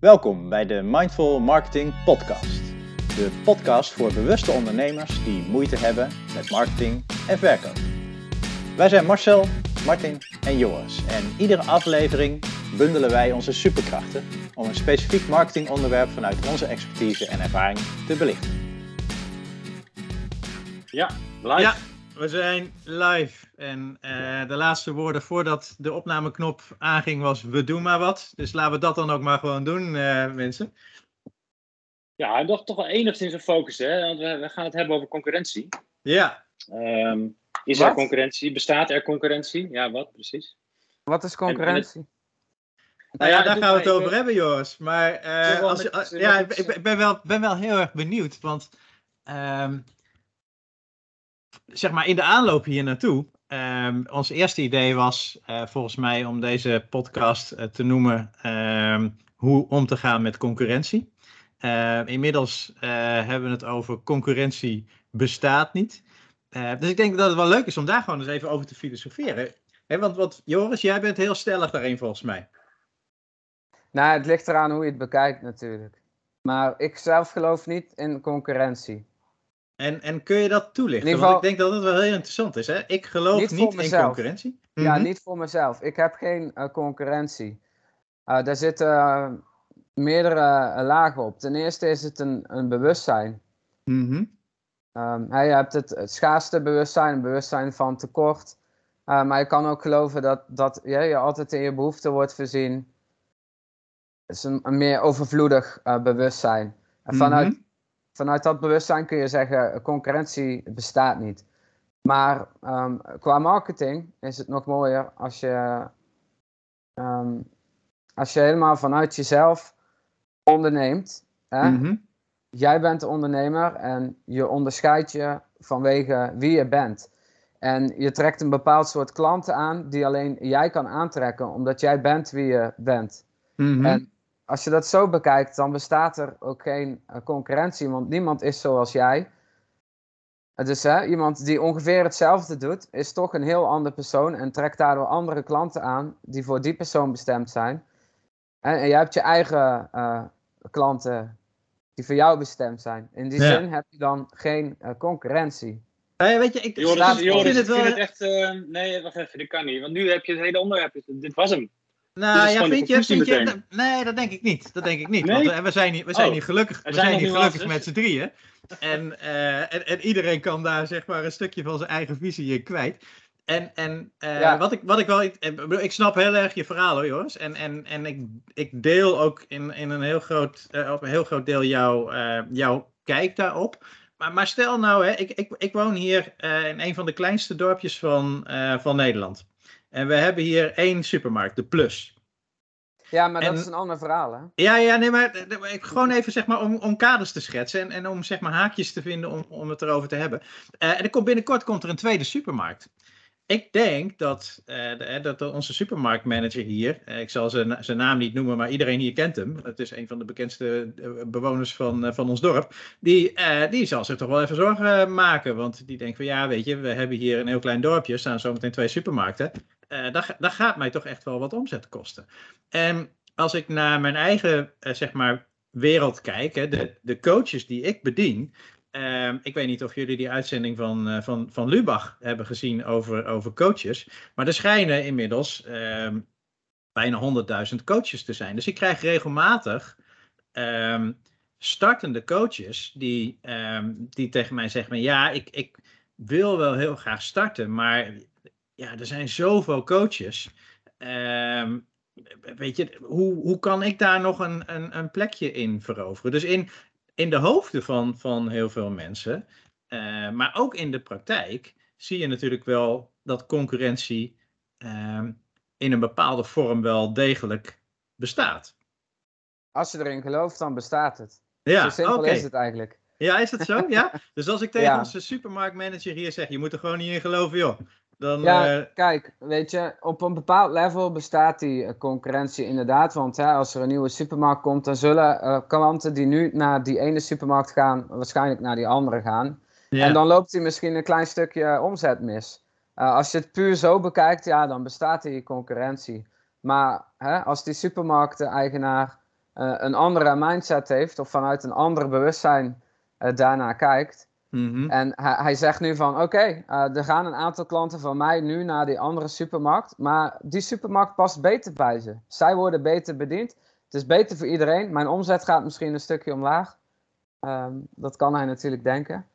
Welkom bij de Mindful Marketing Podcast. De podcast voor bewuste ondernemers die moeite hebben met marketing en verkoop. Wij zijn Marcel, Martin en Joris en iedere aflevering bundelen wij onze superkrachten om een specifiek marketingonderwerp vanuit onze expertise en ervaring te belichten. Ja, live. Ja, we zijn live. En eh, de laatste woorden voordat de opnameknop aanging was we doen maar wat. Dus laten we dat dan ook maar gewoon doen, uh, mensen. Ja, en toch, toch wel enigszins een focus, hè? Want we, we gaan het hebben over concurrentie. Ja. Um, is er concurrentie? Bestaat er concurrentie? Ja, wat precies? Wat is concurrentie? Nou ja, daar gaan we het over hebben, Joris. Maar uh, als, als, ja, ik, ik, ben, wel, ben wel heel erg benieuwd. Want um, zeg maar in de aanloop hier naartoe. Um, ons eerste idee was uh, volgens mij om deze podcast uh, te noemen um, hoe om te gaan met concurrentie. Uh, inmiddels hebben we het over concurrentie bestaat niet. dus ik denk dat het wel leuk is om daar gewoon eens even over te filosoferen. Want wat, Joris, jij bent heel stellig daarin volgens mij. Nou, het ligt eraan hoe je het bekijkt natuurlijk. Maar ik zelf geloof niet in concurrentie. En, en kun je dat toelichten? Geval, Want ik denk dat het wel heel interessant is. Hè? Ik geloof niet, niet in concurrentie. Ja, mm -hmm. niet voor mezelf. Ik heb geen uh, concurrentie. Uh, daar zitten uh, meerdere lagen op. Ten eerste is het een, een bewustzijn. Mm -hmm. um, je hebt het, het schaarste bewustzijn, een bewustzijn van tekort. maar je kan ook geloven dat, dat ja, je altijd in je behoeften wordt voorzien. Het is een, een meer overvloedig bewustzijn. En vanuit mm -hmm vanuit dat bewustzijn kun je zeggen, concurrentie bestaat niet. Maar um, qua marketing is het nog mooier als je, um, als je helemaal vanuit jezelf onderneemt. Hè? Mm -hmm. Jij bent de ondernemer en je onderscheidt je vanwege wie je bent. En je trekt een bepaald soort klanten aan die alleen jij kan aantrekken, omdat jij bent wie je bent. Mm -hmm. En als je dat zo bekijkt, dan bestaat er ook geen uh, concurrentie, want niemand is zoals jij. Dus hè, iemand die ongeveer hetzelfde doet, is toch een heel ander persoon en trekt daardoor andere klanten aan die voor die persoon bestemd zijn. En, en je hebt je eigen uh, klanten die voor jou bestemd zijn. In die ja. zin heb je dan geen uh, concurrentie. Hey, weet je, ik, Joris, Joris, vind het, wel... vind het echt. nee, wacht even, dit kan niet. Want nu heb je het hele onderwerp. Dit was hem. Nou ja, vind je, vind je, nee, dat denk ik niet. Dat denk ik niet. Nee? Want we zijn hier, we zijn hier gelukkig, we zijn hier gelukkig met z'n drieën. En, uh, en, en, iedereen kan daar zeg maar een stukje van zijn eigen visie in kwijt. En, en uh, ja. wat, ik, wat ik wel. Ik, ik snap heel erg je verhaal hoor, Joris. En, en, en ik, ik deel ook in, in een heel groot, uh, op een heel groot deel jouw, jouw kijk daarop. Maar, maar stel nou, hè, ik, ik, ik woon hier in een van de kleinste dorpjes van, van Nederland. En we hebben hier één supermarkt, de Plus. Ja, maar dat is een ander verhaal, hè? Ja, ja, nee, maar gewoon even zeg maar om, om kaders te schetsen en, en om zeg maar haakjes te vinden om, om het erover te hebben. Uh, en er komt, binnenkort komt er een tweede supermarkt. Ik denk dat, de, dat onze supermarktmanager hier, uh, ik zal zijn, zijn naam niet noemen, maar iedereen hier kent hem. Het is een van de bekendste bewoners van, van ons dorp. Die, die zal zich toch wel even zorgen maken. Want die denkt van ja, weet je, we hebben hier een heel klein dorpje, staan zometeen twee supermarkten dat, gaat mij toch echt wel wat omzet kosten. En als ik naar mijn eigen, zeg maar, wereld kijk, hè, de, de coaches die ik bedien. Uh, ik weet niet of jullie die uitzending van, uh, van, van Lubach hebben gezien over, over coaches. Maar er schijnen inmiddels ehm, bijna 100.000 coaches te zijn. Dus ik krijg regelmatig ehm, startende coaches die, ehm, die tegen mij zeggen: Ja, ik, ik wil wel heel graag starten, maar ja, er zijn zoveel coaches. Weet je, hoe, hoe kan ik daar nog een, een, een plekje in veroveren? Dus in, in de hoofden van, van heel veel mensen, uh, maar ook in de praktijk, zie je natuurlijk wel dat concurrentie uh, in een bepaalde vorm wel degelijk bestaat. Als je erin gelooft, dan bestaat het. Ja, zo simpel okay. is het eigenlijk. Ja, is dat zo? Ja? Dus als ik tegen ja. onze supermarktmanager hier zeg, je moet er gewoon niet in geloven, joh. Dan, ja, uh... kijk, weet je, op een bepaald level bestaat die uh, concurrentie inderdaad. Want hè, als er een nieuwe supermarkt komt, dan zullen uh, klanten die nu naar die ene supermarkt gaan, waarschijnlijk naar die andere gaan. Ja. En dan loopt hij misschien een klein stukje omzet mis. als je het puur zo bekijkt, ja, dan bestaat die concurrentie. Maar hè, als die supermarkten-eigenaar eh, een andere mindset heeft of vanuit een ander bewustzijn daarnaar kijkt. Mhm. En hij, hij zegt nu van oké, eh, er gaan een aantal klanten van mij nu naar die andere supermarkt. Maar die supermarkt past beter bij ze. Zij worden beter bediend. Het is beter voor iedereen. Mijn omzet gaat misschien een stukje omlaag. Ehm, dat kan hij natuurlijk denken.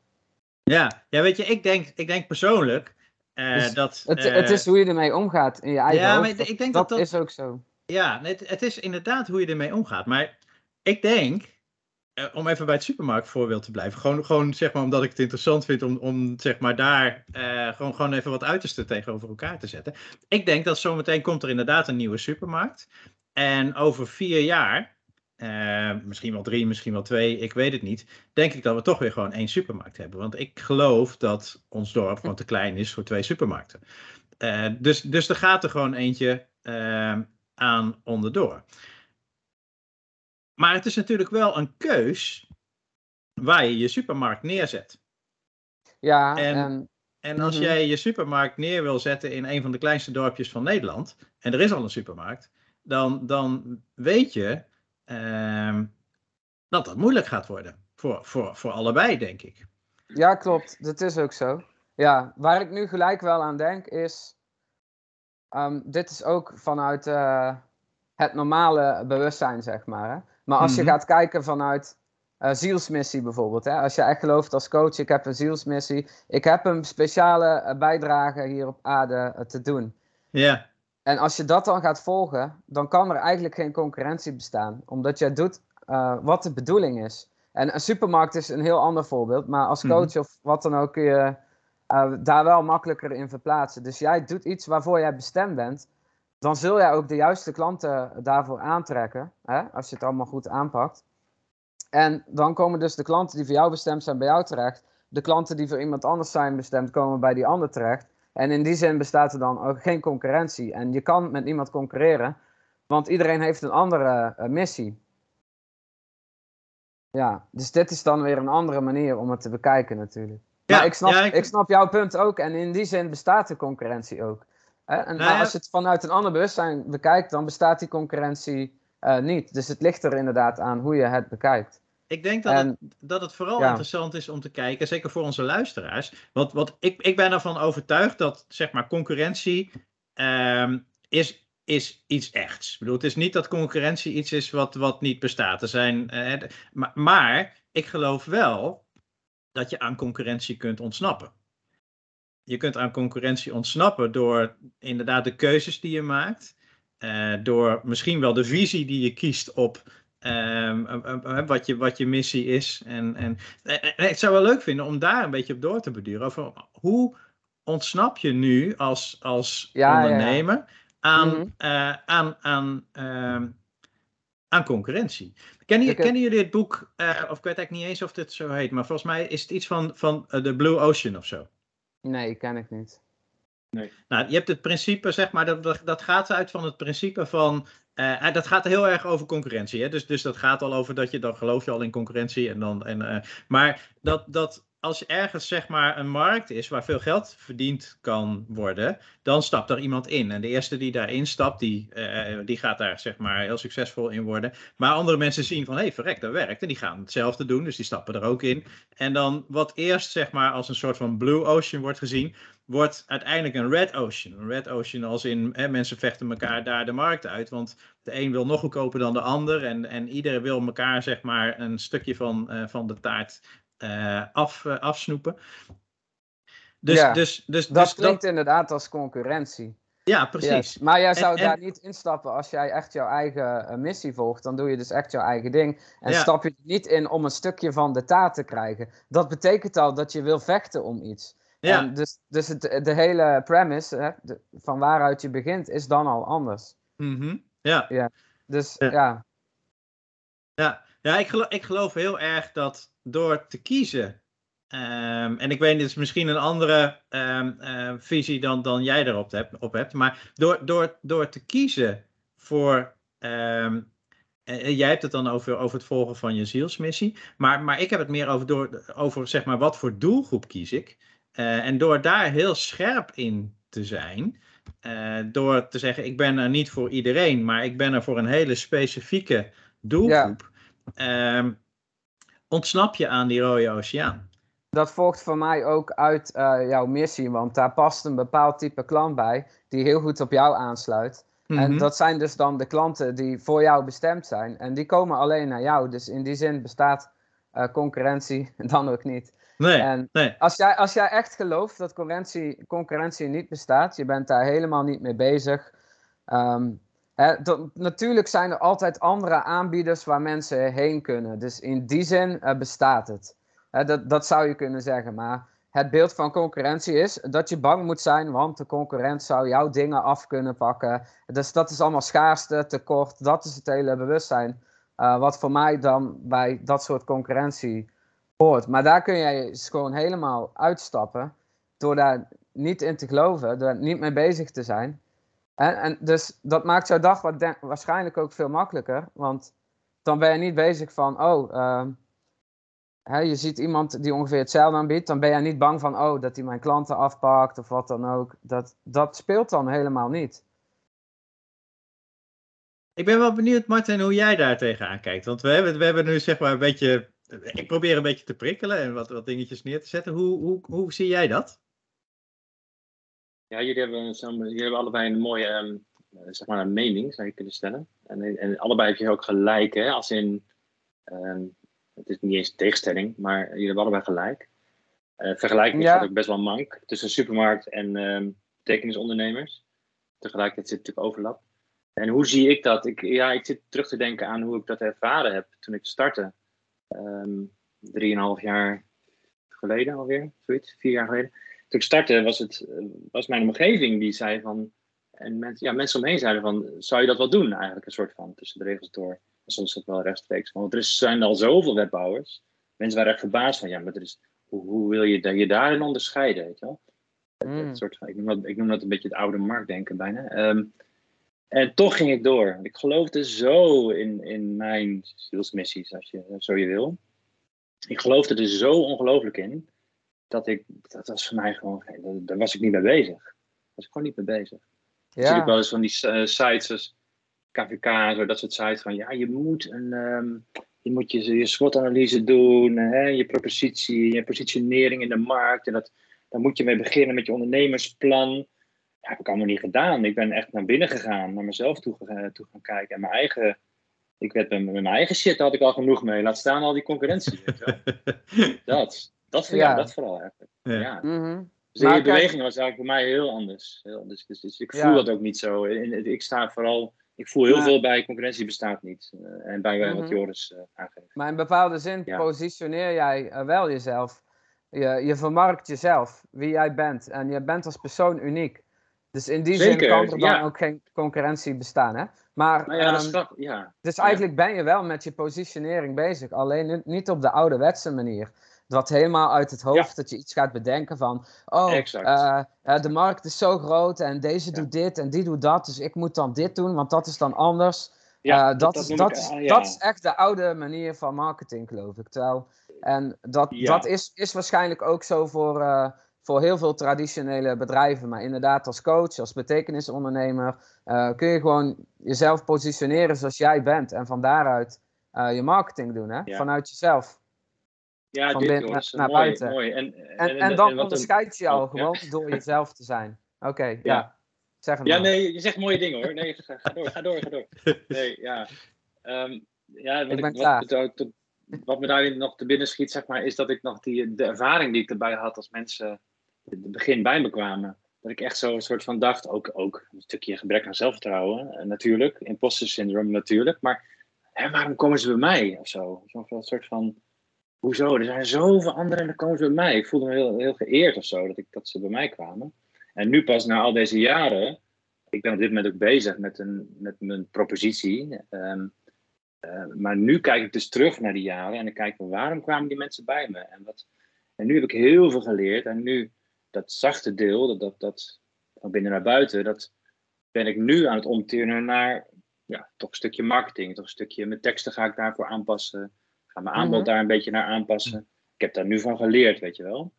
Ja, ja weet je, ik denk, ik denk persoonlijk uh, Dus dat... Het, uh, het is hoe je ermee omgaat in je eigen ja, hoofd. maar ik denk dat, dat, dat is ook zo. Ja, het, het is inderdaad hoe je ermee omgaat. Maar ik denk, om even bij het supermarktvoorbeeld te blijven, gewoon, gewoon zeg maar omdat ik het interessant vind om, om zeg maar daar uh, gewoon, gewoon even wat uiterste tegenover elkaar te zetten. Ik denk dat zometeen komt er inderdaad een nieuwe supermarkt. En over vier jaar, uh, misschien wel drie, misschien wel twee, ik weet het niet, denk ik dat we toch weer gewoon één supermarkt hebben. Want ik geloof dat ons dorp gewoon te klein is voor twee supermarkten. Dus, dus er gaat er gewoon eentje aan onderdoor. Maar het is natuurlijk wel een keus waar je je supermarkt neerzet. Ja, en, en, en als mhm. jij je supermarkt neer wil zetten in een van de kleinste dorpjes van Nederland, en er is al een supermarkt, dan, dan weet je ehm, dat dat moeilijk gaat worden. Voor, voor, voor allebei, denk ik. Ja, klopt. Dat is ook zo. Ja, waar ik nu gelijk wel aan denk is. Um, dit is ook vanuit uh, het normale bewustzijn, zeg maar. Hè? Maar als Mhm. je gaat kijken vanuit uh, zielsmissie bijvoorbeeld. Hè? Als je echt gelooft als coach, ik heb een zielsmissie. Ik heb een speciale uh, bijdrage hier op aarde uh, te doen. Ja. En als je dat dan gaat volgen, dan kan er eigenlijk geen concurrentie bestaan. Omdat jij doet wat de bedoeling is. En een supermarkt is een heel ander voorbeeld. Maar als coach Mhm. of wat dan ook kun je daar wel makkelijker in verplaatsen. Dus jij doet iets waarvoor jij bestemd bent. Dan zul jij ook de juiste klanten daarvoor aantrekken. Hè? Als je het allemaal goed aanpakt. En dan komen dus de klanten die voor jou bestemd zijn bij jou terecht. De klanten die voor iemand anders zijn bestemd komen bij die ander terecht. En in die zin bestaat er dan ook geen concurrentie. En je kan met niemand concurreren, want iedereen heeft een andere uh, missie. Ja, dus dit is dan weer een andere manier om het te bekijken natuurlijk. Ja, maar ik snap, ja, ik... ik- snap jouw punt ook. En in die zin bestaat de concurrentie ook. Hè? En, Nou maar ja. als je het vanuit een ander bewustzijn bekijkt, dan bestaat die concurrentie uh, niet. Dus het ligt er inderdaad aan hoe je het bekijkt. Ik denk dat, En- het, dat het vooral ja. interessant is om te kijken, zeker voor onze luisteraars. Want, want ik, ik ben ervan overtuigd dat zeg maar, concurrentie ehm, is, is iets echts. Ik bedoel, het is niet dat concurrentie iets is wat, wat niet bestaat. Er zijn, eh, maar, maar ik geloof wel dat je aan concurrentie kunt ontsnappen. Je kunt aan concurrentie ontsnappen door inderdaad de keuzes die je maakt. eh, door misschien wel de visie die je kiest op Ehm, eh, eh, wat, je, wat je missie is. En, en, ik zou wel leuk vinden om daar een beetje op door te beduren. Over hoe ontsnap je nu als, als Ja, ja, ja. ondernemer Aan, Mhm. aan, aan, ehm, aan concurrentie? Kennen, kennen jullie het boek, of ik weet eigenlijk niet eens of dit zo heet, maar volgens mij is het iets van, van de Blue Ocean of zo. Nee, ken ik niet. Nou, je hebt het principe, zeg maar, dat, dat, dat gaat uit van het principe van. eh, dat gaat heel erg over concurrentie. Hè? Dus, dus dat gaat al over dat je, dan geloof je al in concurrentie. En dan, en, eh, maar dat, dat als ergens zeg maar een markt is waar veel geld verdiend kan worden, dan stapt er iemand in. En de eerste die daarin stapt, die, eh, die gaat daar zeg maar heel succesvol in worden. Maar andere mensen zien van, hé, hey, verrek, dat werkt. En die gaan hetzelfde doen, dus die stappen er ook in. En dan wat eerst zeg maar als een soort van blue ocean wordt gezien, wordt uiteindelijk een red ocean. Een red ocean als in hè, mensen vechten elkaar daar de markt uit. Want de een wil nog goedkoper dan de ander. En, en iedereen wil elkaar zeg maar een stukje van, eh, van de taart af, eh, afsnoepen. Dus, Ja, dus, dus, Dat dus klinkt inderdaad als concurrentie. ja, precies. Yes. Maar jij zou En- daar en- niet instappen als jij echt jouw eigen eh, missie volgt. Dan doe je dus echt jouw eigen ding. En Ja. stap je er niet in om een stukje van de taart te krijgen. Dat betekent al dat je wil vechten om iets. Ja. En dus dus het, de hele premise hè, de- van waaruit je begint is dan al anders. Mhm. ja. Dus Ja. ja, Ja, ik, geloof, ik geloof heel erg dat door te kiezen. ehm, en ik weet, dit is misschien een andere ehm, eh, visie dan, dan jij erop hebt, op hebt. Maar door, door, door te kiezen voor. ehm, eh, jij hebt het dan over, over het volgen van je zielsmissie. Maar, maar ik heb het meer over, door, over zeg maar, wat voor doelgroep kies ik. Eh, en door daar heel scherp in te zijn. eh, door te zeggen, ik ben er niet voor iedereen, maar ik ben er voor een hele specifieke doelgroep, ehm, ontsnap je aan die rode oceaan. Dat volgt voor mij ook uit uh, jouw missie, want daar past een bepaald type klant bij die heel goed op jou aansluit. En Mhm. dat zijn dus dan de klanten die voor jou bestemd zijn. En die komen alleen naar jou. Dus in die zin bestaat eh, concurrentie dan ook niet. Nee, En nee. als jij, als jij echt gelooft dat concurrentie, concurrentie niet bestaat, je bent daar helemaal niet mee bezig. Ehm, natuurlijk zijn er altijd andere aanbieders waar mensen heen kunnen. Dus in die zin eh, bestaat het. Dat, dat zou je kunnen zeggen. Maar het beeld van concurrentie is dat je bang moet zijn, want de concurrent zou jouw dingen af kunnen pakken. Dus dat is allemaal schaarste, tekort. Dat is het hele bewustzijn. eh, wat voor mij dan bij dat soort concurrentie hoort. Maar daar kun jij dus gewoon helemaal uitstappen. Door daar niet in te geloven, door niet mee bezig te zijn. En, en dus dat maakt jouw dag wat waarschijnlijk ook veel makkelijker. Want dan ben je niet bezig van, oh, ehm, hè, je ziet iemand die ongeveer hetzelfde aanbiedt. Dan ben je niet bang van, oh, dat hij mijn klanten afpakt of wat dan ook. Dat, dat speelt dan helemaal niet. Ik ben wel benieuwd, Martin, hoe jij daar tegenaan kijkt. Want we hebben, we hebben nu zeg maar een beetje. Ik probeer een beetje te prikkelen en wat, wat dingetjes neer te zetten. Hoe, hoe, hoe zie jij dat? Ja, jullie hebben, jullie hebben allebei een mooie ehm, eh, zeg maar een mening, zou je kunnen stellen. En, en allebei heb je ook gelijk, hè? Als in, ehm, het is niet eens een tegenstelling, maar jullie hebben allebei gelijk. Eh vergelijking Ja. is ook best wel mank tussen supermarkt en ehm betekenisondernemers. Tegelijkertijd zit natuurlijk overlap. En hoe zie ik dat? Ik, ja, ik zit terug te denken aan hoe ik dat ervaren heb toen ik startte. Ehm drieënhalf jaar geleden alweer, zoiets, vier jaar geleden ik startte, was, het, eh, was mijn omgeving die zei van. En mensen, ja, mensen omheen zeiden van: zou je dat wel doen, eigenlijk? Een soort van tussen de regels door. En soms ook wel rechtstreeks. Want er zijn al zoveel webbouwers. Mensen waren echt verbaasd van: ja, maar er is, hoe, hoe wil je je daarin onderscheiden? Weet je wel? Mm. soort van, ik, noem dat, ik noem dat een beetje het oude marktdenken bijna. Ehm, en toch ging ik door. Ik geloofde zo in, in mijn zielsmissies, als je zo je wil. Ik geloofde er zo ongelooflijk in dat ik, dat was voor mij gewoon, daar- was ik niet mee bezig. Daar was ik gewoon niet mee bezig. Ja. Zie ik wel eens van die eh, sites als KVK en zo, dat soort sites van, ja, je moet een, ehm, je moet je, je SWOT-analyse doen, hè, je propositie, je positionering in de markt. En dat, daar moet je mee beginnen met je ondernemersplan. Ja, heb ik allemaal niet gedaan. Ik ben echt naar binnen gegaan, naar mezelf toe, gaan kijken. En mijn eigen, ik werd met, met mijn eigen shit, daar had ik al genoeg mee. Laat staan al die concurrentie. wel. dat, ja. Ja. dat vooral eigenlijk. Ja. Ja. mhm. Dus kijk- beweging was eigenlijk voor mij heel anders. Heel anders. Dus, dus ik voel Ja. dat ook niet zo. En- ik sta vooral, ik voel heel veel bij concurrentie bestaat niet. Eh, en bij wat Mhm. Joris eh, aangeeft. Maar in bepaalde zin Ja. positioneer jij eh, wel jezelf. Je, je vermarkt jezelf, wie jij bent. En je bent als persoon uniek. Dus in die Zeker, zin kan er dan ja. ook geen concurrentie bestaan. Hè? Maar Nou ja, dat is ehm. Ja. dus eigenlijk ben je wel met je positionering bezig. Alleen ni- niet op de ouderwetse manier. Dat helemaal uit het hoofd dat je iets gaat bedenken van... Oh, eh, eh, de markt is zo groot en deze Ja. doet dit en die doet dat. Dus ik moet dan dit doen, want dat is dan anders. Ja, Eh, dat, is, dat, ik, is, ah, ja. dat is echt de oude manier van marketing, geloof ik. Terwijl, en dat, dat is, is waarschijnlijk ook zo voor, voor heel veel traditionele bedrijven. Maar inderdaad, als coach, als betekenisondernemer, kun je gewoon jezelf positioneren zoals jij bent. En van daaruit je marketing doen, hè? Vanuit jezelf. Ja, van dit binnen Joris, naar mooi, buiten. mooi. En, En, en, dan wat een- onderscheid je al oh, gewoon door jezelf te zijn. Oké, ja. Ja. Zeg het Ja, maar. nee, je zegt mooie dingen hoor. Nee, ga, ga door, ga door, ga door. Nee, ja. Ehm, ja wat, Ik ben wat, klaar. wat, wat- wat me daarin nog te binnen schiet, zeg maar, is dat ik nog die, de ervaring die ik erbij had als mensen in het begin bij me kwamen. Dat ik echt zo een soort van dacht, ook, ook een stukje gebrek aan zelfvertrouwen, eh, natuurlijk. Imposter syndrome natuurlijk. Maar hè, waarom komen ze bij mij of zo? Zo'n soort van, hoezo? Er zijn zoveel anderen en dan komen ze bij mij. Ik voelde me heel, heel geëerd of zo dat, ik, dat ze bij mij kwamen. En nu pas na al deze jaren, ik ben op dit moment ook bezig met, een, met mijn propositie. ehm, eh, maar nu kijk ik dus terug naar die jaren en dan kijk ik waarom kwamen die mensen bij me? En, wat, en nu heb ik heel veel geleerd en nu dat zachte deel, dat, dat, dat van binnen naar buiten, dat ben ik nu aan het omturnen naar ja, toch een stukje marketing, toch een stukje, mijn teksten ga ik daarvoor aanpassen, ga mijn aanbod Mhm. daar een beetje naar aanpassen. Ik heb daar nu van geleerd, weet je wel.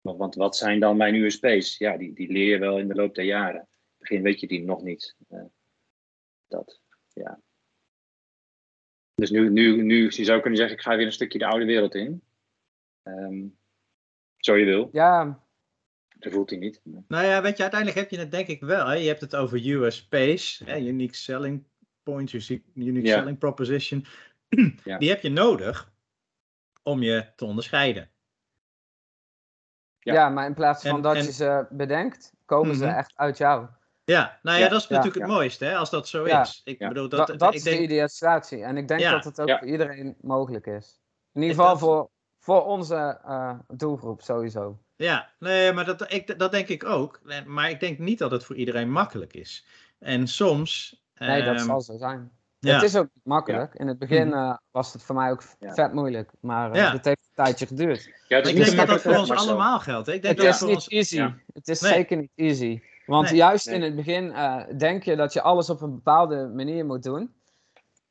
Want- Want wat zijn dan mijn USP's? Ja, die, die leer je wel in de loop der jaren. In het begin weet je die nog niet. Eh, dat, ja. Dus nu, nu, nu je zou kunnen zeggen, ik ga weer een stukje de oude wereld in. Ehm, zo je wil. Ja, Dat voelt hij niet. Nou ja, weet je, uiteindelijk heb je het denk ik wel. Hè? Je hebt het over USP's, hè? Unique Selling Points, Unique Ja. Selling Proposition. Ja. Die heb je nodig om je te onderscheiden. Ja. ja. maar in plaats van En- dat en- je ze bedenkt, komen ze Mhm. echt uit jou. Ja, nou ja, Ja, dat is natuurlijk ja. het mooiste, hè, als dat zo Ja, is. Ik ja. bedoel, Dat, dat, dat, ik is denk, de idealisatie. En ik denk Ja, dat het ook ja. voor iedereen mogelijk is. In ieder geval dat- voor, voor onze eh, doelgroep sowieso. Ja, nee, maar dat, ik, dat denk ik ook. Nee, Maar ik denk niet dat het voor iedereen makkelijk is. En soms. Nee, dat ehm, zal zo zijn. Ja. Het is ook niet makkelijk. In het begin Mhm. eh, was het voor mij ook vet moeilijk. Maar eh, Ja. het heeft een tijdje geduurd. Ja, Ik denk dat dat voor ons Marcel. allemaal geldt. hè. Ik denk Het dat is niet ons. easy. ja. Het is Nee. zeker niet easy. Want Nee. juist Nee. in het begin eh, denk je dat je alles op een bepaalde manier moet doen.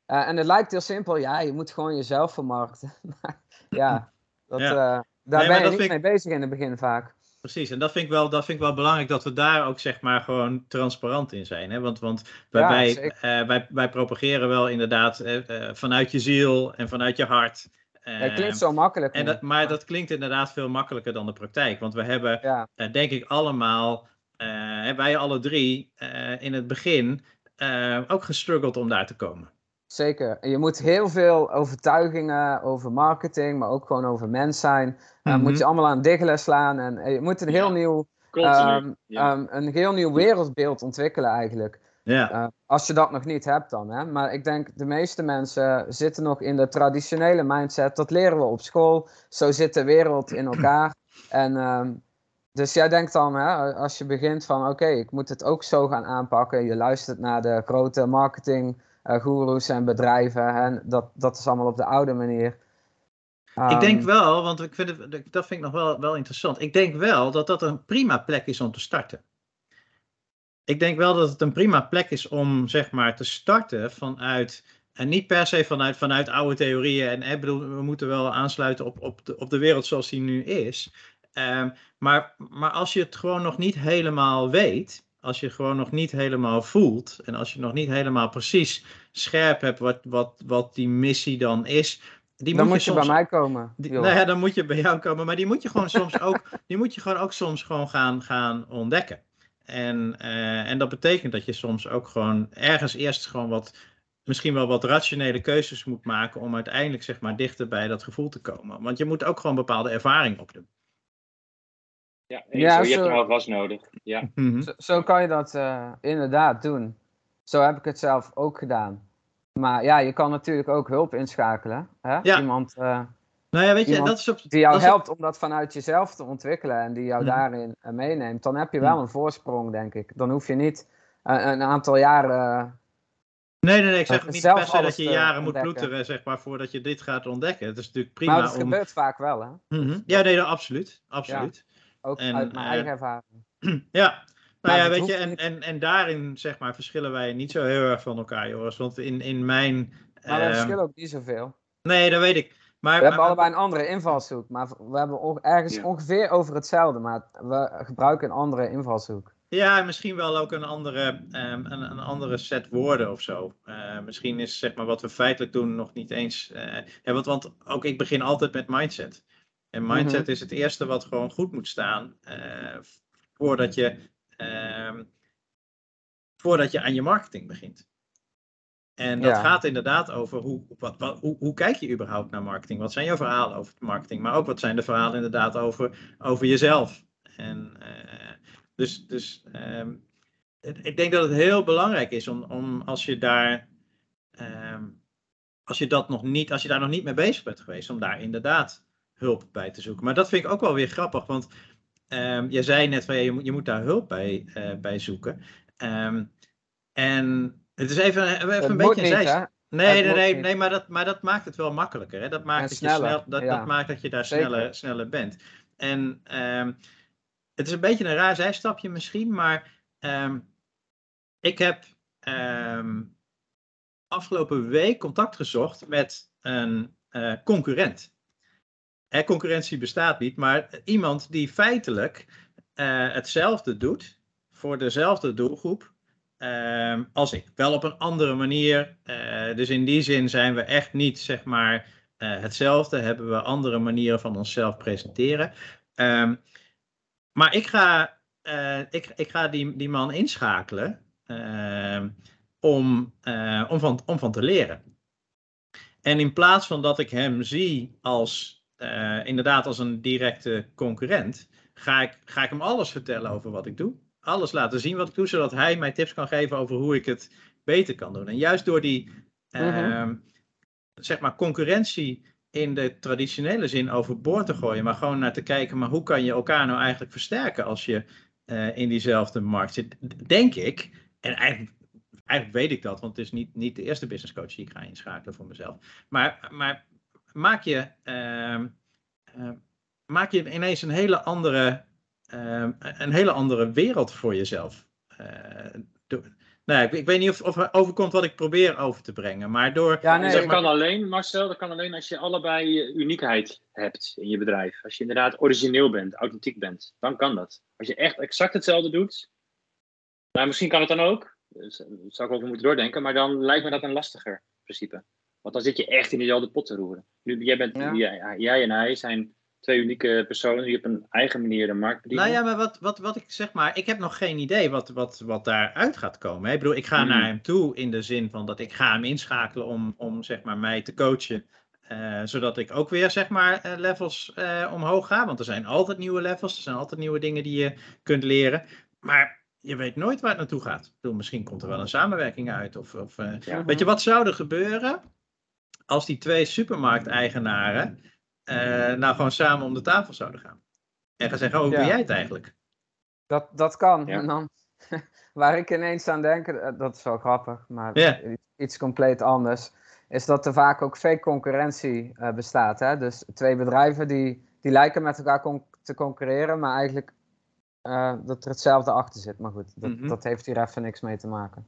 Eh, en het lijkt heel simpel. Ja, je moet gewoon jezelf vermarkten. Maar ja, dat, Ja. eh, daar ben je niet ik- mee bezig in het begin vaak. Precies, en dat vind, ik wel, dat vind ik wel belangrijk dat we daar ook zeg maar gewoon transparant in zijn. Hè? Want, want wij, Ja, wij, zeker. eh, wij, wij propageren wel inderdaad eh, eh, vanuit je ziel en vanuit je hart. Het klinkt zo makkelijk. en dat, maar dat klinkt inderdaad veel makkelijker dan de praktijk. Want we hebben, Ja, denk ik, allemaal, wij alle drie, in het begin ook gestruggeld om daar te komen. Zeker. En je moet heel veel overtuigingen over marketing, maar ook gewoon over mens zijn. Mhm. moet je allemaal aan diggelen slaan. En eh, je moet een heel Ja. nieuw, ehm, ja. ehm, een heel nieuw wereldbeeld ontwikkelen eigenlijk. Ja, Eh, als je dat nog niet hebt dan. Hè? Maar ik denk de meeste mensen zitten nog in de traditionele mindset. Dat leren we op school. Zo zit de wereld in elkaar. En ehm, dus jij denkt dan, hè, als je begint van oké, ik moet het ook zo gaan aanpakken. Je luistert naar de grote marketing goeroes en bedrijven. En dat, dat is allemaal op de oude manier. ik denk Ehm, wel, want ik vind het, dat vind ik nog wel, wel interessant. Ik denk wel dat dat een prima plek is om te starten. Ik denk wel dat het een prima plek is om zeg maar te starten vanuit, en niet per se vanuit, vanuit oude theorieën. En ik bedoel, we moeten wel aansluiten op, op, de, op de wereld zoals die nu is. Ehm, maar, maar als je het gewoon nog niet helemaal weet, als je gewoon nog niet helemaal voelt, en als je nog niet helemaal precies scherp hebt wat, wat, wat die missie dan is, die dan moet moet je soms bij mij komen. die, nou ja, dan moet je bij jou komen, maar die moet je gewoon soms ook, die moet je gewoon ook soms gewoon gaan, gaan ontdekken. En, eh, en dat betekent dat je soms ook gewoon ergens eerst gewoon wat, misschien wel wat rationele keuzes moet maken om uiteindelijk zeg maar dichter bij dat gevoel te komen. Want je moet ook gewoon bepaalde ervaring opdoen. Ja, Ja, ja, zo, je hebt er wel vast nodig. Ja. Mhm. Zo, zo kan je dat eh, inderdaad doen. Zo heb ik het zelf ook gedaan. Maar ja, je kan natuurlijk ook hulp inschakelen. Hè? Ja. Iemand eh, Nou ja, weet je, Iemand dat is op, die jou dat is op- helpt om dat vanuit jezelf te ontwikkelen en die jou Mhm. daarin eh, meeneemt. Dan heb je wel Mhm. een voorsprong, denk ik. Dan hoef je niet eh, een aantal jaren. Nee, nee, nee, ik zeg niet zelf per se dat je jaren moet ploeteren, zeg maar, voordat je dit gaat ontdekken. Het is natuurlijk maar prima dat om... gebeurt vaak wel, hè? Ja, nee, dat- absoluut, absoluut. Ook En, uit mijn eh, eigen ervaring. Ja, nou Maar ja, weet je, en, en, en daarin zeg maar verschillen wij niet zo heel erg van elkaar, Joris. Want in, in mijn. Maar we ehm, verschillen ook niet zoveel. nee, dat weet ik. Maar, We hebben maar- allebei een andere invalshoek. Maar we hebben ook ergens Ja. ongeveer over hetzelfde. Maar we gebruiken een andere invalshoek. Ja, misschien wel ook een andere, ehm, een, een andere set woorden of zo. Eh, misschien is zeg maar wat we feitelijk doen nog niet eens. eh, ja, want, want ook ik begin altijd met mindset. En mindset Mhm. is het eerste wat gewoon goed moet staan eh, voordat je. ehm, voordat je aan je marketing begint. En dat Ja. gaat inderdaad over hoe, wat, wat, hoe, hoe kijk je überhaupt naar marketing? Wat zijn jouw verhalen over marketing? Maar ook wat zijn de verhalen inderdaad over, over jezelf? En, eh, dus dus ehm, ik denk dat het heel belangrijk is om, om als je daar. ehm, als je, dat nog niet, als je daar nog niet mee bezig bent geweest, om daar inderdaad hulp bij te zoeken. Maar dat vind ik ook wel weer grappig, want ehm, je zei net van ja, je, moet, je moet daar hulp bij, eh, bij zoeken. Ehm, en het is even, even Het een beetje een niet? Nee, nee, nee, maar, dat, maar dat maakt het wel makkelijker. Hè? Dat, maakt En dat, sneller, je snel, dat, ja. dat maakt dat je daar Zeker. sneller, sneller bent. En ehm, het is een beetje een raar zijstapje misschien, maar ik heb afgelopen week contact gezocht met een eh, concurrent. Hè, concurrentie bestaat niet, maar iemand die feitelijk eh, hetzelfde doet voor dezelfde doelgroep ehm, als ik. Wel op een andere manier. Eh, dus in die zin zijn we echt niet, zeg maar, eh, hetzelfde. Hebben we andere manieren van onszelf presenteren. Ehm, maar ik ga, ik, ik ga die, die man inschakelen ehm, om, om, van, om van te leren. En in plaats van dat ik hem zie als eh, inderdaad als een directe concurrent, ga ik, ga ik hem alles vertellen over wat ik doe. Alles laten zien wat ik doe, zodat hij mij tips kan geven over hoe ik het beter kan doen. En juist door die ehm, zeg maar concurrentie in de traditionele zin overboord te gooien, maar gewoon naar te kijken, maar hoe kan je elkaar nou eigenlijk versterken als je eh, in diezelfde markt zit, denk ik. En eigenlijk, eigenlijk weet ik dat, want het is niet, niet de eerste business coach die ik ga inschakelen voor mezelf. Maar, maar maak, je, ehm, eh, maak je ineens een hele andere, ehm, een hele andere wereld voor jezelf. Eh, door- nou, ik, ik weet niet of, of er overkomt wat ik probeer over te brengen, maar door. Ja, nee, dat zeg maar- kan alleen, Marcel, dat kan alleen als je allebei uniekheid hebt in je bedrijf. Als je inderdaad origineel bent, authentiek bent, dan kan dat. Als je echt exact hetzelfde doet, nou, misschien kan het dan ook. Dus, eh, daar zou ik over moeten doordenken, maar dan lijkt me dat een lastiger principe. Want dan zit je echt in diezelfde pot te roeren. Nu, jij, bent, Ja. jij, jij en hij zijn twee unieke personen die op een eigen manier de markt bedienen. Nou ja, maar wat, wat, wat ik zeg maar, ik heb nog geen idee wat, wat, wat daaruit gaat komen. Ik bedoel, ik ga Hmm. naar hem toe in de zin van dat ik ga hem inschakelen om, om zeg maar mij te coachen. eh, zodat ik ook weer zeg maar eh, levels eh, omhoog ga. Want er zijn altijd nieuwe levels, er zijn altijd nieuwe dingen die je kunt leren. Maar je weet nooit waar het naartoe gaat. Ik bedoel, misschien komt er wel een samenwerking uit. Of, of, Ja. Weet je, wat zou er gebeuren als die twee supermarkteigenaren eh nou gewoon samen om de tafel zouden gaan? En gaan zeggen, oh, hoe Ja. doe jij het eigenlijk? Dat, dat kan. Ja. En dan, waar ik ineens aan denk, eh, dat is wel grappig, maar Ja. iets, iets compleet anders, is dat er vaak ook fake concurrentie eh, bestaat. Hè? Dus twee bedrijven die, die lijken met elkaar con- te concurreren, maar eigenlijk eh, dat er hetzelfde achter zit. Maar goed, dat, Mhm. dat heeft hier even niks mee te maken.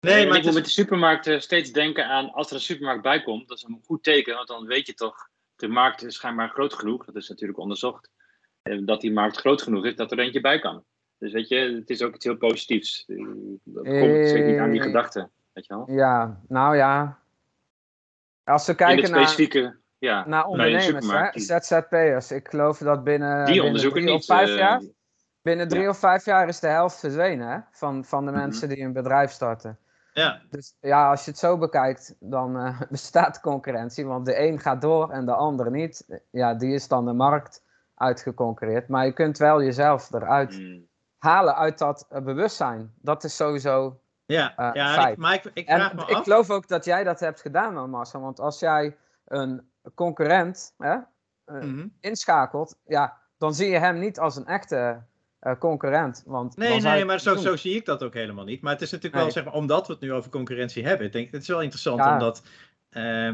Nee, maar ik moet is- met de supermarkten steeds denken aan als er een supermarkt bij komt, dat is een goed teken, want dan weet je toch, de markt is schijnbaar groot genoeg, dat is natuurlijk onderzocht, eh, dat die markt groot genoeg is dat er eentje bij kan. Dus weet je, het is ook iets heel positiefs. Eh, Dat komt zeker niet aan die Eh, gedachte, weet je wel. Ja, nou ja. Als we kijken naar, specifieke, ja, naar ondernemers, supermarkt. hè, die- ZZP'ers, ik geloof dat binnen, Die binnen onderzoeken drie niet. of vijf jaar Binnen drie Ja. of vijf jaar is de helft verdwenen hè? Van, van de Mhm. mensen die een bedrijf starten. Ja, Dus ja, als je het zo bekijkt, dan eh, bestaat concurrentie. Want de een gaat door en de ander niet. Ja, die is dan de markt uitgeconcurreerd. Maar je kunt wel jezelf eruit hmm. halen uit dat eh, bewustzijn. Dat is sowieso. ja, Eh, ja feit. ik, maar ik, ik vraag En me ik af. geloof ook dat jij dat hebt gedaan, Marcel. Want als jij een concurrent hè, Mhm. inschakelt, ja, dan zie je hem niet als een echte eh, concurrent. Want Nee, nee, maar zo, zo zie ik dat ook helemaal niet. Maar het is natuurlijk wel, zeg maar, omdat we het nu over concurrentie hebben. Ik denk, het is wel interessant Ja. omdat. eh,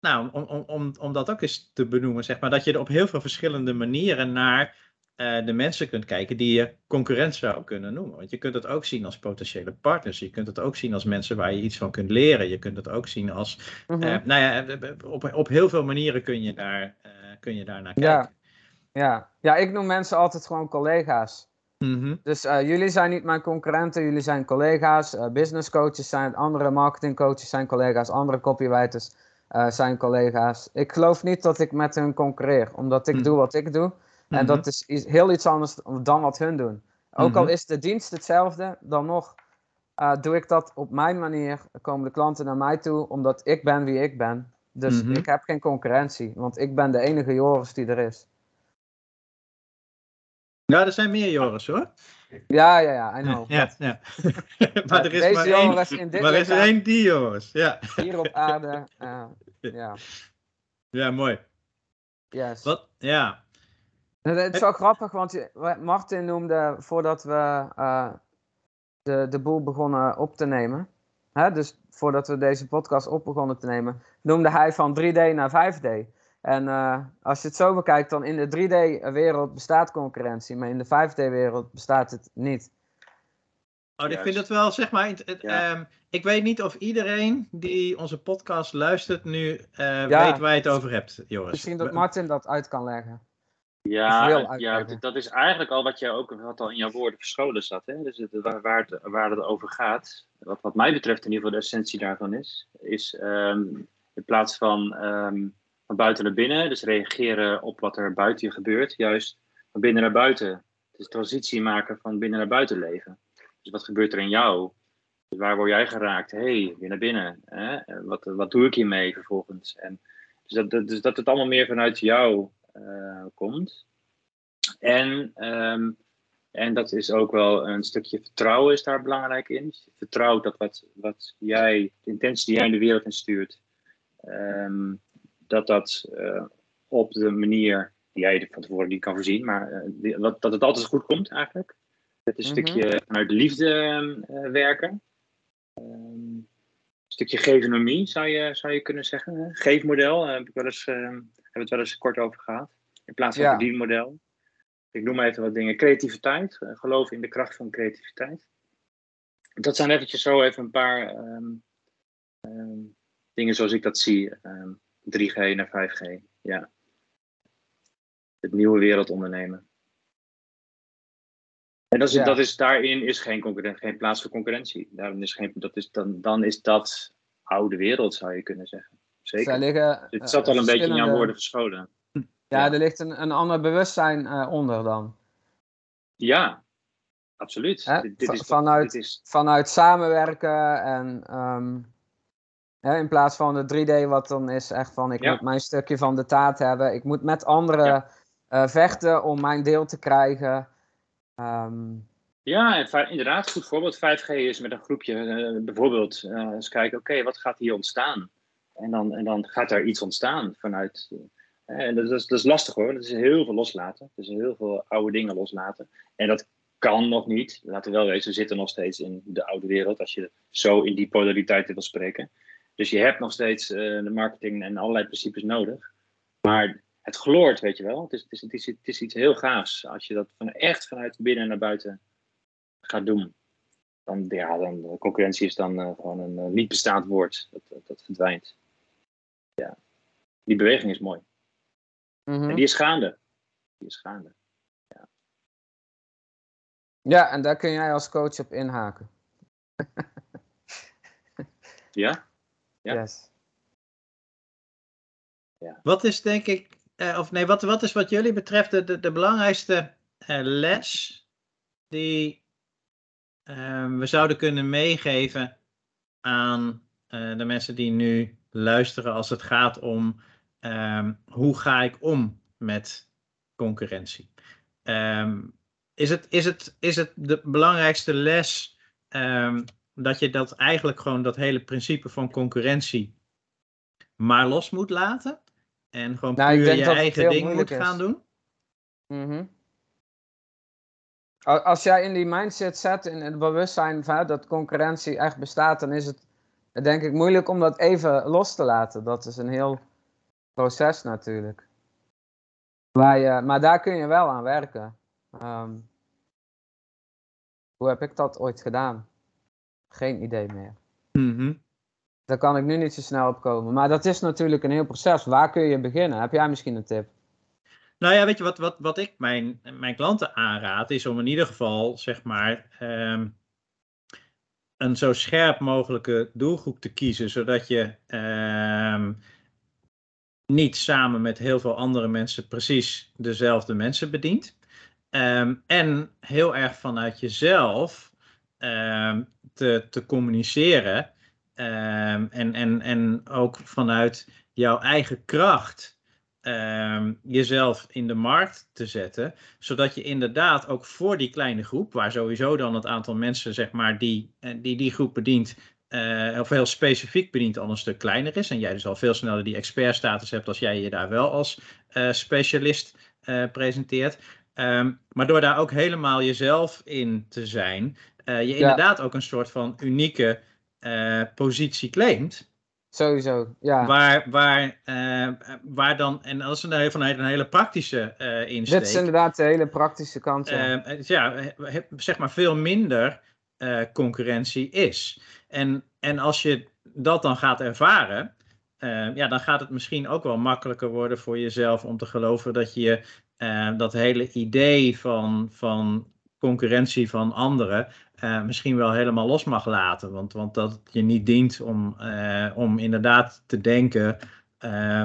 nou, om, om, om, om dat ook eens te benoemen, zeg maar, dat je er op heel veel verschillende manieren naar eh, de mensen kunt kijken die je concurrent zou kunnen noemen. Want je kunt het ook zien als potentiële partners. Je kunt het ook zien als mensen waar je iets van kunt leren. Je kunt het ook zien als. Mhm. nou ja, op, op heel veel manieren kun je daar, kun je daar naar Ja. kijken. ja. Ja, ik noem mensen altijd gewoon collega's. Mhm. Dus eh, jullie zijn niet mijn concurrenten, jullie zijn collega's. eh business coaches zijn andere marketing coaches zijn collega's, andere copywriters eh, zijn collega's. Ik geloof niet dat ik met hun concurreer, omdat ik Mhm. doe wat ik doe. En Mhm. dat is iets- heel iets anders dan wat hun doen. Ook al is de dienst hetzelfde, dan nog doe ik dat op mijn manier. Komen de klanten naar mij toe, omdat ik ben wie ik ben. Dus ik heb geen concurrentie, want ik ben de enige Joris die er is. Ja, er zijn meer Joris hoor. Ja, ja, ja, I know. Ja, ja. maar er is Deze maar één, in dit maar er is er één die Joris. Ja. hier op aarde. ja, ja, mooi. yes. Wat? Ja. Het is wel grappig, want je- Martin noemde voordat we eh, de, de boel begonnen op te nemen. Hè, dus voordat we deze podcast op begonnen te nemen, noemde hij van 3D naar 5D. En eh, als je het zo bekijkt, dan in de 3D-wereld bestaat concurrentie, maar in de 5D-wereld bestaat het niet. Oh, ik vind het wel, zeg maar, het- het, Ja. ehm, ik weet niet of iedereen die onze podcast luistert nu eh, Ja. weet waar je het over hebt, Joris. Misschien dat Martin dat uit kan leggen. Ja, ja, dat is eigenlijk al wat, je ook, wat al in jouw woorden verscholen zat. Hè? Dus het, waar, waar, het, waar het over gaat, wat, wat mij betreft in ieder geval de essentie daarvan is, is ehm, in plaats van ehm, van buiten naar binnen, dus reageren op wat er buiten je gebeurt, juist van binnen naar buiten. Dus transitie maken van binnen naar buiten leven. Dus wat gebeurt er in jou? Dus waar word jij geraakt? Hé, hey, weer naar binnen. Hè? Wat, wat doe ik hiermee vervolgens? En dus, dat, dus dat het allemaal meer vanuit jou eh, komt. En, ehm, en dat is ook wel een stukje vertrouwen is daar belangrijk in. Vertrouwt dat wat, wat jij, de intentie die jij in de wereld instuurt, ehm, dat dat eh, op de manier die jij van tevoren niet kan voorzien, maar eh, die- dat, dat het altijd goed komt eigenlijk. Het is een Mhm. stukje vanuit de liefde eh, werken. Ehm, een stukje gevenomie zou je, zou je kunnen zeggen. Geefmodel, daar heb ik wel eens, hebben we het wel eens kort over gehad. In plaats van Ja. verdienmodel. Ik noem even wat dingen. Creativiteit, geloof in de kracht van creativiteit. Dat zijn eventjes zo even een paar ehm, ehm, dingen zoals ik dat zie. 3G naar 5G, ja. Het nieuwe wereld ondernemen. En dat is, Ja. dat is, daarin is geen, concurren- geen plaats voor concurrentie. Daarin is geen, dat is dan, dan is dat oude wereld, zou je kunnen zeggen. Zeker. Liggen, Het eh, zat al een beetje in jouw woorden verscholen. Ja, ja. er ligt een, een ander bewustzijn eh, onder dan. Ja, absoluut. Hè? Dit, dit Va- is, vanuit- dit is, Vanuit samenwerken en ehm, hè, in plaats van de 3D wat dan is echt van ik Ja. moet mijn stukje van de taart hebben. Ik moet met anderen Ja. eh, vechten om mijn deel te krijgen. Ehm, Ja, inderdaad, goed voorbeeld. 5G is met een groepje eh, bijvoorbeeld eh, eens kijken, oké, wat gaat hier ontstaan? En dan, en dan gaat er iets ontstaan vanuit. en dat is, dat is lastig hoor, dat is heel veel loslaten. Dus heel veel oude dingen loslaten. En dat kan nog niet. Laten we wel wezen, we zitten nog steeds in de oude wereld, als je zo in die polariteiten wil spreken. Dus je hebt nog steeds eh, de marketing en allerlei principes nodig. Maar het gloort, weet je wel. Het is, het is, het is, het is iets heel gaafs als je dat van, echt vanuit binnen naar buiten gaat doen. Dan, ja, dan de concurrentie is dan eh, gewoon een eh, niet bestaand woord. Dat, dat, dat verdwijnt. Ja. Die beweging is mooi. mhm. En die is gaande. Die is gaande. Ja, en daar kun jij als coach op inhaken. Ja? Ja. Yes. Wat is denk ik, eh, of nee, wat, wat is wat jullie betreft de, de, de belangrijkste eh, les die ehm, we zouden kunnen meegeven aan eh, de mensen die nu luisteren als het gaat om ehm, hoe ga ik om met concurrentie? Ehm, is, het, is, het, is het de belangrijkste les ehm, dat je dat eigenlijk gewoon dat hele principe van concurrentie maar los moet laten? En gewoon Nou, puur je eigen ding moet is. gaan doen? Mhm. Al- Als jij in die mindset zet, in het bewustzijn van, dat concurrentie echt bestaat, dan is het denk ik moeilijk om dat even los te laten. Dat is een heel proces natuurlijk. Waar je, maar daar kun je wel aan werken. Ehm, hoe heb ik dat ooit gedaan? Geen idee meer. Mhm. Daar kan ik nu niet zo snel op komen. Maar dat is natuurlijk een heel proces. Waar kun je beginnen? Heb jij misschien een tip? Nou ja, weet je wat, wat, wat ik mijn, mijn klanten aanraad, is om in ieder geval, zeg maar, ehm, een zo scherp mogelijke doelgroep te kiezen, zodat je ehm, niet samen met heel veel andere mensen precies dezelfde mensen bedient. Ehm, en heel erg vanuit jezelf te, te communiceren ehm, en, en, en ook vanuit jouw eigen kracht ehm, jezelf in de markt te zetten, zodat je inderdaad ook voor die kleine groep, waar sowieso dan het aantal mensen zeg maar die eh, die, die groep bedient, eh, of heel specifiek bedient, al een stuk kleiner is. En jij dus al veel sneller die expertstatus hebt als jij je daar wel als eh, specialist eh, presenteert. Ehm, maar door daar ook helemaal jezelf in te zijn, eh, je inderdaad ook een soort van unieke eh, positie claimt. Sowieso, ja. Waar, waar, eh, waar dan, en dat is een, vanuit een hele praktische eh insteek. Dit is inderdaad de hele praktische kant. Ja. Zeg maar veel minder concurrentie is. En, en als je dat dan gaat ervaren, ja, dan gaat het misschien ook wel makkelijker worden voor jezelf om te geloven dat je uh, dat hele idee van, van concurrentie van anderen uh, misschien wel helemaal los mag laten. Want, want dat je niet dient om, uh, om inderdaad te denken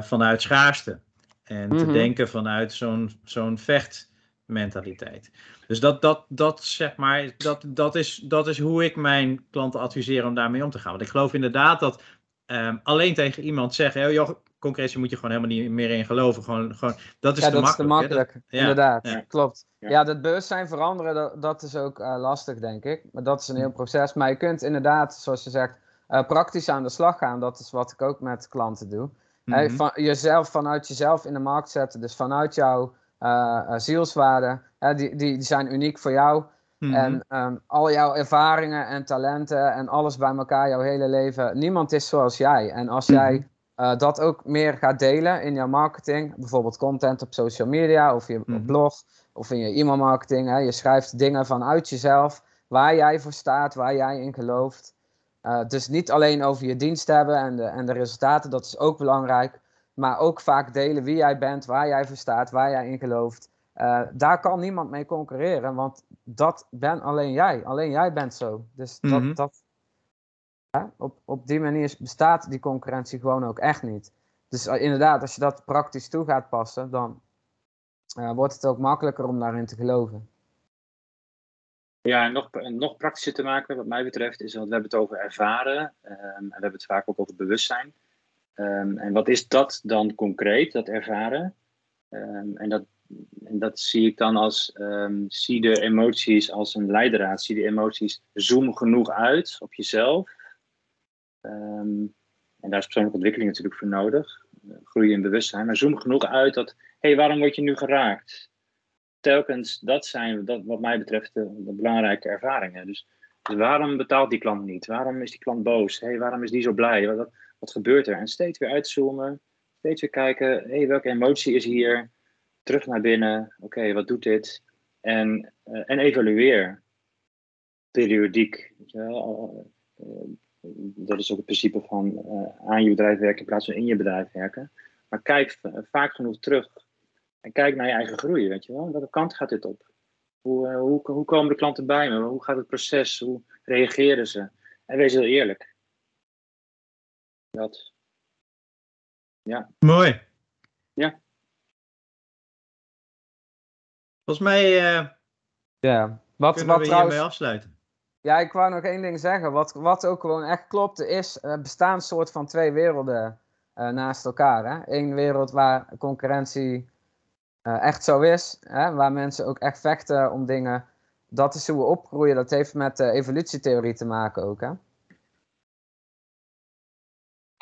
vanuit schaarste. En mm -hmm. te Mhm. denken vanuit zo'n zo'n vechtmentaliteit. Dus dat, dat, dat, zeg maar, dat, dat, is, dat is hoe ik mijn klanten adviseer om daarmee om te gaan. Want ik geloof inderdaad dat um, alleen tegen iemand zeggen: oh, joh, concurrentie moet je gewoon helemaal niet meer in geloven. Gewoon, gewoon, dat is ja, te dat makkelijk. is te makkelijk. hè? Dat- ja, Inderdaad, ja. klopt. Ja. Dat bewustzijn veranderen, dat, dat is ook eh, lastig, denk ik. Maar dat is een heel proces. Maar je kunt inderdaad, zoals je zegt, eh, praktisch aan de slag gaan. Dat is wat ik ook met klanten doe. Mhm. van, jezelf vanuit jezelf in de markt zetten. Dus vanuit jouw eh, eh, zielswaarden. Die, die, die zijn uniek voor jou. Mhm. En ehm, al jouw ervaringen en talenten en alles bij elkaar, jouw hele leven. Niemand is zoals jij. En als jij Eh, dat ook meer gaat delen in jouw marketing, bijvoorbeeld content op social media of je Mhm. blog of in je e-mailmarketing. Hè, je schrijft dingen vanuit jezelf, waar jij voor staat, waar jij in gelooft. Eh, dus niet alleen over je dienst hebben en de, en de resultaten, dat is ook belangrijk. Maar ook vaak delen wie jij bent, waar jij voor staat, waar jij in gelooft. Eh, daar kan niemand mee concurreren, want dat ben alleen jij. Alleen jij bent zo. Dus dat, Mhm. dat, op, op die manier bestaat die concurrentie gewoon ook echt niet. Dus eh, inderdaad, als je dat praktisch toe gaat passen, dan eh, wordt het ook makkelijker om daarin te geloven. Ja, en nog, nog praktischer te maken, wat mij betreft, is, want we hebben het over ervaren ehm, en we hebben het vaak ook over bewustzijn. Ehm, en wat is dat dan concreet, dat ervaren? Ehm, en, dat, en dat zie ik dan als, zie de emoties als een leidraad, zie de emoties, zoom genoeg uit op jezelf. Ehm, en daar is persoonlijke ontwikkeling natuurlijk voor nodig, eh, groeien in bewustzijn, maar zoom genoeg uit dat, hé, hey, waarom word je nu geraakt? telkens, dat zijn dat, wat mij betreft de, belangrijke ervaringen. Dus, dus waarom betaalt die klant niet? Waarom is die klant boos? Hey, waarom is die zo blij? Wat, wat, gebeurt er? En steeds weer uitzoomen, steeds weer kijken, hey, welke emotie is hier? Terug naar binnen, oké, wat doet dit? En, eh, en evalueer. Periodiek. Weet je wel? Eh, dat is ook het principe van eh, aan je bedrijf werken in plaats van in je bedrijf werken. Maar kijk v- vaak genoeg terug en kijk naar je eigen groei, weet je wel. Welke kant gaat dit op? Hoe, eh, hoe, hoe komen de klanten bij me? Hoe gaat het proces? Hoe reageren ze? En wees heel eerlijk. Dat. Mooi. Ja. Volgens mij eh Ja. Wat, kunnen wat we trouwens, hiermee afsluiten. Ja, ik wou nog één ding zeggen. Wat, wat ook gewoon echt klopt, is er bestaan een soort van twee werelden eh, naast elkaar. Hè? Eén wereld waar concurrentie eh, echt zo is, hè? waar mensen ook echt vechten om dingen. Dat is hoe we opgroeien. Dat heeft met de evolutietheorie te maken ook. Hè?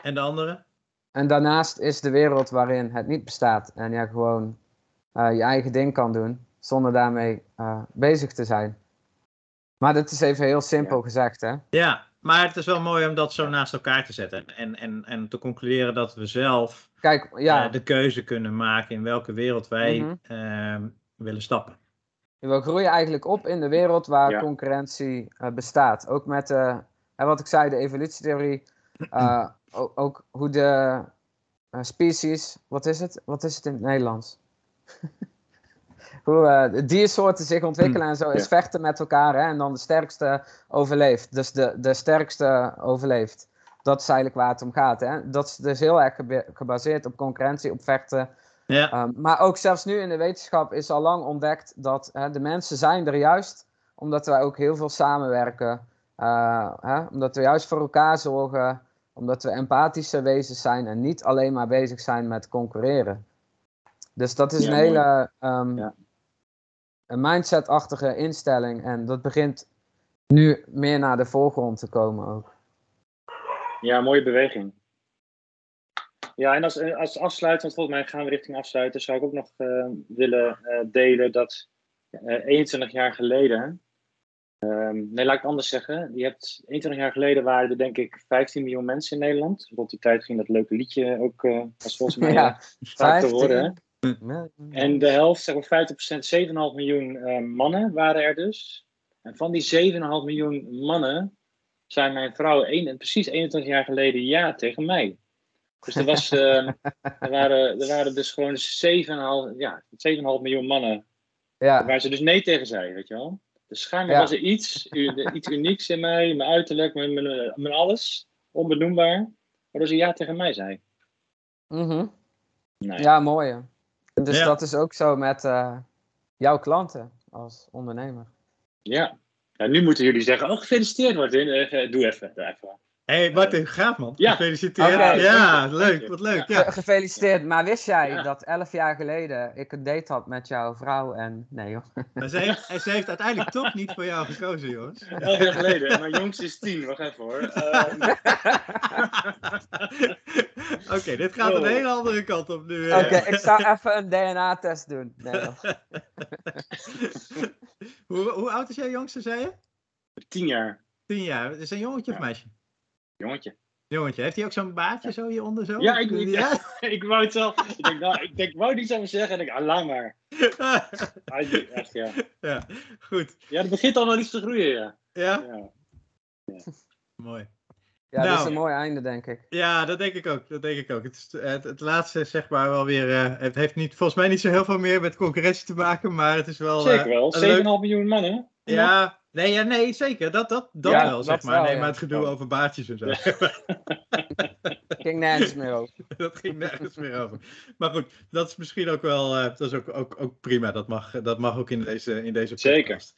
En de andere? En daarnaast is de wereld waarin het niet bestaat en je gewoon eh, je eigen ding kan doen zonder daarmee eh, bezig te zijn. Maar dat is even heel simpel Ja. gezegd, hè? Ja, maar het is wel mooi om dat zo naast elkaar te zetten. En, en, en te concluderen dat we zelf Kijk, ja, eh, de keuze kunnen maken in welke wereld wij Mhm. ehm, willen stappen. we groeien eigenlijk op in de wereld waar Ja. concurrentie eh, bestaat. Ook met, eh, wat ik zei, de evolutietheorie. eh, o- ook hoe de eh, species, wat is het? Wat is het in het Nederlands? hoe de diersoorten zich ontwikkelen en zo, is vechten met elkaar hè, en dan de sterkste overleeft. Dus de, de sterkste overleeft. Dat is eigenlijk waar het om gaat. Hè? Dat is dus heel erg gebaseerd op concurrentie, op vechten. Ja, Um, maar ook zelfs nu in de wetenschap is al lang ontdekt dat hè, de mensen zijn er juist omdat wij ook heel veel samenwerken. Uh, hè, omdat we juist voor elkaar zorgen, omdat we empathische wezens zijn en niet alleen maar bezig zijn met concurreren. Dus dat is Ja, een hele um, Ja. een mindset-achtige instelling en dat begint nu meer naar de voorgrond te komen ook. Ja, mooie beweging. Ja, en als, als afsluit, want volgens mij gaan we richting afsluiten, zou ik ook nog eh, willen eh, delen dat eh 21 jaar geleden, ehm, nee, laat ik het anders zeggen. Je hebt 21 jaar geleden waren er denk ik 15 miljoen mensen in Nederland. Rond die tijd ging dat leuke liedje ook, eh was volgens mij Ja, eh, vaak te 15. horen. En de helft, zeg maar 50%, 7,5 miljoen eh, mannen waren er dus. En van die 7,5 miljoen mannen zijn mijn vrouw een, precies 21 jaar geleden ja tegen mij. Dus er, was, eh, er, waren, er waren dus gewoon 7,5 ja, 7,5 miljoen mannen Ja, waar ze dus nee tegen zei, weet je wel. Dus schijnbaar Ja. was er iets, u- iets unieks in mij, mijn uiterlijk, mijn, mijn, mijn alles, onbenoembaar, waardoor ze ja tegen mij zei. mhm. Nee. ja mooi. Dus Ja. dat is ook zo met eh, jouw klanten als ondernemer. Ja. Ja, nu moeten jullie zeggen, oh gefeliciteerd Martin, Even- doe even. Doe even. Hé, hey, Martin, gaaf man. Ja. Gefeliciteerd. Ja, leuk, wat leuk. Ja. Ge- Gefeliciteerd. Maar wist jij Ja. dat elf jaar geleden ik een date had met jouw vrouw en... Nee joh. Maar ze heeft, en ze heeft uiteindelijk toch niet voor jou gekozen, jongens. Elf jaar geleden, mijn jongste is tien, wacht even hoor. Ehm, Oké, dit gaat een Oh. hele andere kant op nu. eh. Oké, ik zou even een DNA-test doen. Nee, hoe, hoe oud is jouw jongste, zei je? tien jaar, Tien jaar. Is het een jongetje of meisje? Jongetje. Jongetje. Heeft hij ook zo'n baardje zo hieronder zo? Ja, ik, ik, Ja? ik wou het zelf, ik denk, nou, ik denk, wou niet zo zeggen en ik, ah, laat maar. Echt, ja. ja, goed. ja, het begint al wel iets te groeien, ja. Ja, ja. mooi. Ja, dat Nou. is een mooi einde, denk ik. Ja, dat denk ik ook. Dat denk ik ook. Het, is, het, het laatste is zeg maar wel weer. eh, het heeft niet, volgens mij niet zo heel veel meer met concurrentie te maken, maar het is wel. eh, Zeker wel, 7,5 een leuk- miljoen mannen. Ja, nee, ja, nee, zeker. Dat, dat, dat Ja, wel, zeg dat maar. wel, nee, ja. maar het gedoe Oh. over baardjes en zo. Ging nergens meer over. dat ging nergens meer over. Maar goed, dat is misschien ook wel. eh, dat is ook, ook, ook prima. Dat mag, dat mag ook in deze, in deze Zeker. podcast.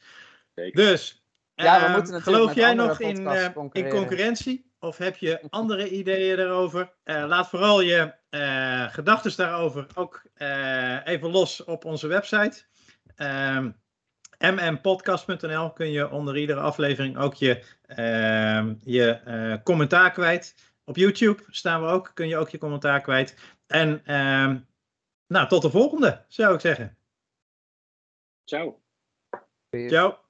Zeker. Dus. Ja, we ehm, moeten natuurlijk geloof jij nog in, eh, in concurrentie? Of heb je andere ideeën daarover? Eh, laat vooral je eh gedachten daarover ook eh, even los op onze website. Ehm mmpodcast.nl kun je onder iedere aflevering ook je, ehm, je eh, commentaar kwijt. Op YouTube staan we ook, kun je ook je commentaar kwijt. En ehm, nou, tot de volgende, zou ik zeggen. Ciao. Ciao.